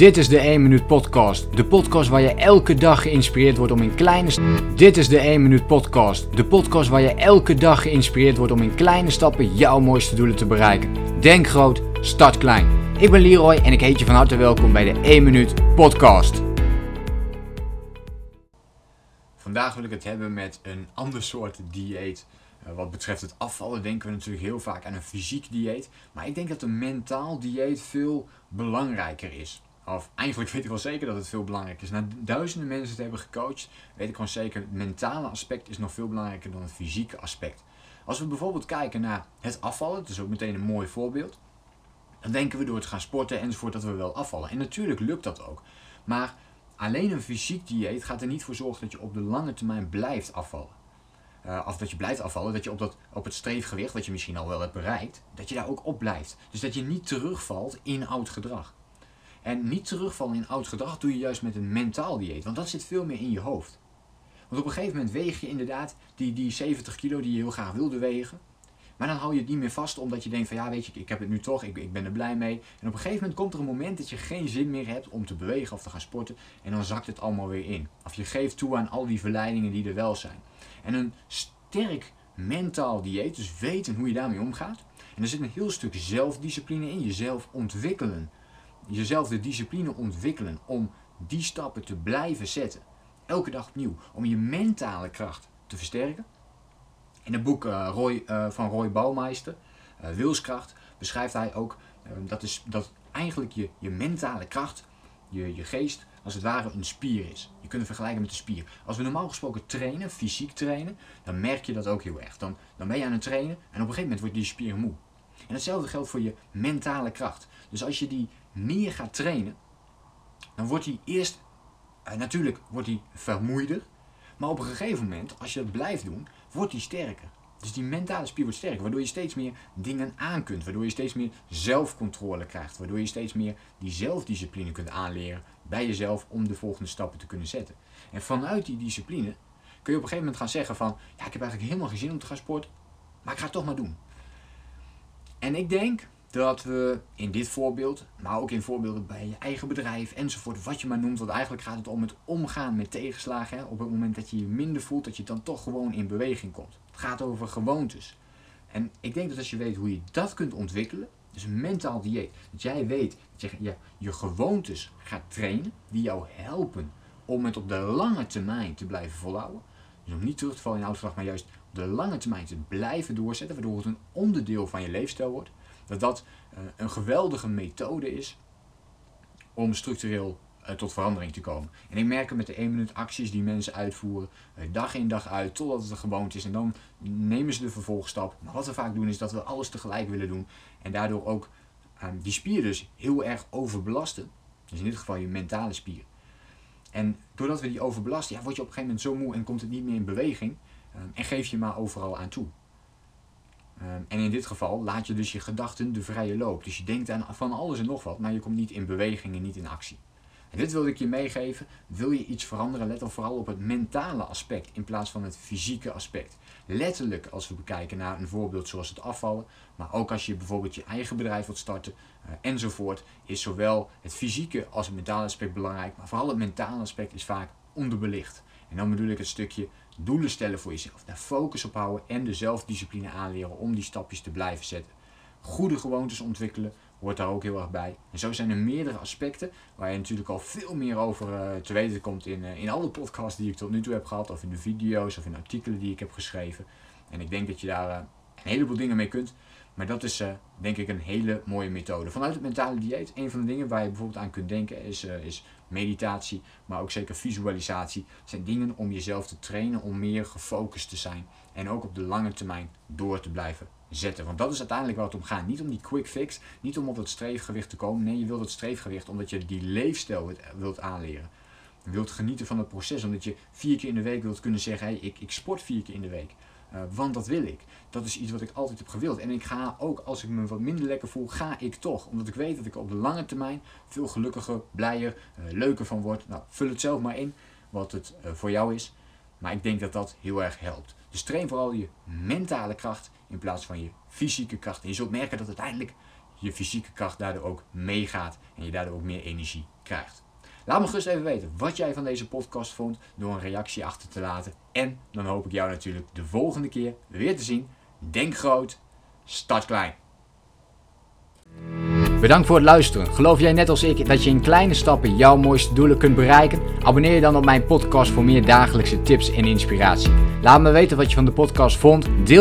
Dit is de 1 Minuut Podcast. De podcast waar je elke dag geïnspireerd wordt om in kleine... Dit is de 1 Minuut Podcast. De podcast waar je elke dag geïnspireerd wordt om in kleine stappen jouw mooiste doelen te bereiken. Denk groot, start klein. Ik ben Leroy en ik heet je van harte welkom bij de 1 Minuut Podcast. Vandaag wil ik het hebben met een ander soort dieet. Uh, wat betreft het afvallen denken we natuurlijk heel vaak aan een fysiek dieet. Maar ik denk dat een mentaal dieet veel belangrijker is. Of eigenlijk weet ik wel zeker dat het veel belangrijker is. Na duizenden mensen het hebben gecoacht, weet ik gewoon zeker, het mentale aspect is nog veel belangrijker dan het fysieke aspect. Als we bijvoorbeeld kijken naar het afvallen, dat is ook meteen een mooi voorbeeld. Dan denken we door het gaan sporten enzovoort dat we wel afvallen. En natuurlijk lukt dat ook. Maar alleen een fysiek dieet gaat er niet voor zorgen dat je op de lange termijn blijft afvallen. Uh, of dat je blijft afvallen, dat je op, dat, op het streefgewicht, wat je misschien al wel hebt bereikt, dat je daar ook op blijft. Dus dat je niet terugvalt in oud gedrag. En niet terugvallen in oud gedrag doe je juist met een mentaal dieet, want dat zit veel meer in je hoofd. Want op een gegeven moment weeg je inderdaad die, die 70 kilo die je heel graag wilde wegen. Maar dan hou je het niet meer vast omdat je denkt van ja weet je, ik heb het nu toch, ik, ik ben er blij mee. En op een gegeven moment komt er een moment dat je geen zin meer hebt om te bewegen of te gaan sporten. En dan zakt het allemaal weer in. Of je geeft toe aan al die verleidingen die er wel zijn. En een sterk mentaal dieet, dus weten hoe je daarmee omgaat. En er zit een heel stuk zelfdiscipline in, jezelf ontwikkelen jezelf de discipline ontwikkelen om die stappen te blijven zetten. Elke dag opnieuw. Om je mentale kracht te versterken. In het boek uh, Roy, uh, van Roy Bouwmeister, uh, Wilskracht, beschrijft hij ook dat, is, dat eigenlijk je, je mentale kracht, je, je geest, als het ware een spier is. Je kunt het vergelijken met een spier. Als we normaal gesproken trainen, fysiek trainen, dan merk je dat ook heel erg. Dan, dan ben je aan het trainen en op een gegeven moment wordt die spier moe. En hetzelfde geldt voor je mentale kracht. Dus als je die meer gaat trainen, dan wordt hij eerst, eh, natuurlijk wordt hij vermoeider, maar op een gegeven moment, als je dat blijft doen, wordt hij sterker. Dus die mentale spier wordt sterker, waardoor je steeds meer dingen aan kunt, waardoor je steeds meer zelfcontrole krijgt, waardoor je steeds meer die zelfdiscipline kunt aanleren bij jezelf om de volgende stappen te kunnen zetten. En vanuit die discipline kun je op een gegeven moment gaan zeggen van, ja ik heb eigenlijk helemaal geen zin om te gaan sporten, maar ik ga het toch maar doen. En ik denk dat we in dit voorbeeld, maar ook in voorbeelden bij je eigen bedrijf enzovoort, wat je maar noemt, want eigenlijk gaat het om het omgaan met tegenslagen. Hè? Op het moment dat je je minder voelt, dat je dan toch gewoon in beweging komt. Het gaat over gewoontes. En ik denk dat als je weet hoe je dat kunt ontwikkelen, dus een mentaal dieet, dat jij weet dat je je gewoontes gaat trainen, die jou helpen om het op de lange termijn te blijven volhouden. Dus om niet terug te vallen in oud maar juist op de lange termijn te blijven doorzetten, waardoor het een onderdeel van je leefstijl wordt dat dat eh, een geweldige methode is om structureel eh, tot verandering te komen. En ik merk het met de 1 minuut acties die mensen uitvoeren, eh, dag in dag uit, totdat het een gewoonte is. En dan nemen ze de vervolgstap. Maar wat we vaak doen is dat we alles tegelijk willen doen. En daardoor ook ehm, die spier dus heel erg overbelasten. Dus in dit geval je mentale spier. En doordat we die overbelasten, ja, word je op een gegeven moment zo moe en komt het niet meer in beweging. Ehm, en geef je maar overal aan toe. Ehm, en in dit geval laat je dus je gedachten de vrije loop. Dus je denkt aan van alles en nog wat, maar je komt niet in beweging en niet in actie. Dit wilde ik je meegeven. Wil je iets veranderen, let dan vooral op het mentale aspect in plaats van het fysieke aspect. Letterlijk als we bekijken naar een voorbeeld zoals het afvallen, maar ook als je bijvoorbeeld je eigen bedrijf wilt starten uh, enzovoort, is zowel het fysieke als het mentale aspect belangrijk, maar vooral het mentale aspect is vaak onderbelicht. En dan bedoel ik het stukje doelen stellen voor jezelf, daar focus op houden en de zelfdiscipline aanleren om die stapjes te blijven zetten. Goede gewoontes ontwikkelen hoort daar ook heel erg bij. En zo zijn er meerdere aspecten waar je natuurlijk al veel meer over uh, te weten komt in, uh, in alle podcasts die ik tot nu toe heb gehad, of in de video's of in artikelen die ik heb geschreven. En ik denk dat je daar uh, een heleboel dingen mee kunt. Maar dat is denk ik een hele mooie methode. Vanuit het mentale dieet, een van de dingen waar je bijvoorbeeld aan kunt denken is, is meditatie, maar ook zeker visualisatie. zijn dingen om jezelf te trainen om meer gefocust te zijn. En ook op de lange termijn door te blijven zetten. Want dat is uiteindelijk waar het om gaat. Niet om die quick fix, niet om op dat streefgewicht te komen. Nee, je wilt het streefgewicht omdat je die leefstijl wilt aanleren. Je wilt genieten van het proces, omdat je vier keer in de week wilt kunnen zeggen: hey, ik, ik sport vier keer in de week. Uh, want dat wil ik. Dat is iets wat ik altijd heb gewild. En ik ga ook, als ik me wat minder lekker voel, ga ik toch. Omdat ik weet dat ik op de lange termijn veel gelukkiger, blijer, uh, leuker van word. Nou, vul het zelf maar in wat het uh, voor jou is. Maar ik denk dat dat heel erg helpt. Dus train vooral je mentale kracht in plaats van je fysieke kracht. En je zult merken dat uiteindelijk je fysieke kracht daardoor ook meegaat en je daardoor ook meer energie krijgt. Laat me gerust even weten wat jij van deze podcast vond door een reactie achter te laten. En dan hoop ik jou natuurlijk de volgende keer weer te zien. Denk groot, start klein. Bedankt voor het luisteren. Geloof jij net als ik dat je in kleine stappen jouw mooiste doelen kunt bereiken? Abonneer je dan op mijn podcast voor meer dagelijkse tips en inspiratie. Laat me weten wat je van de podcast vond. Deel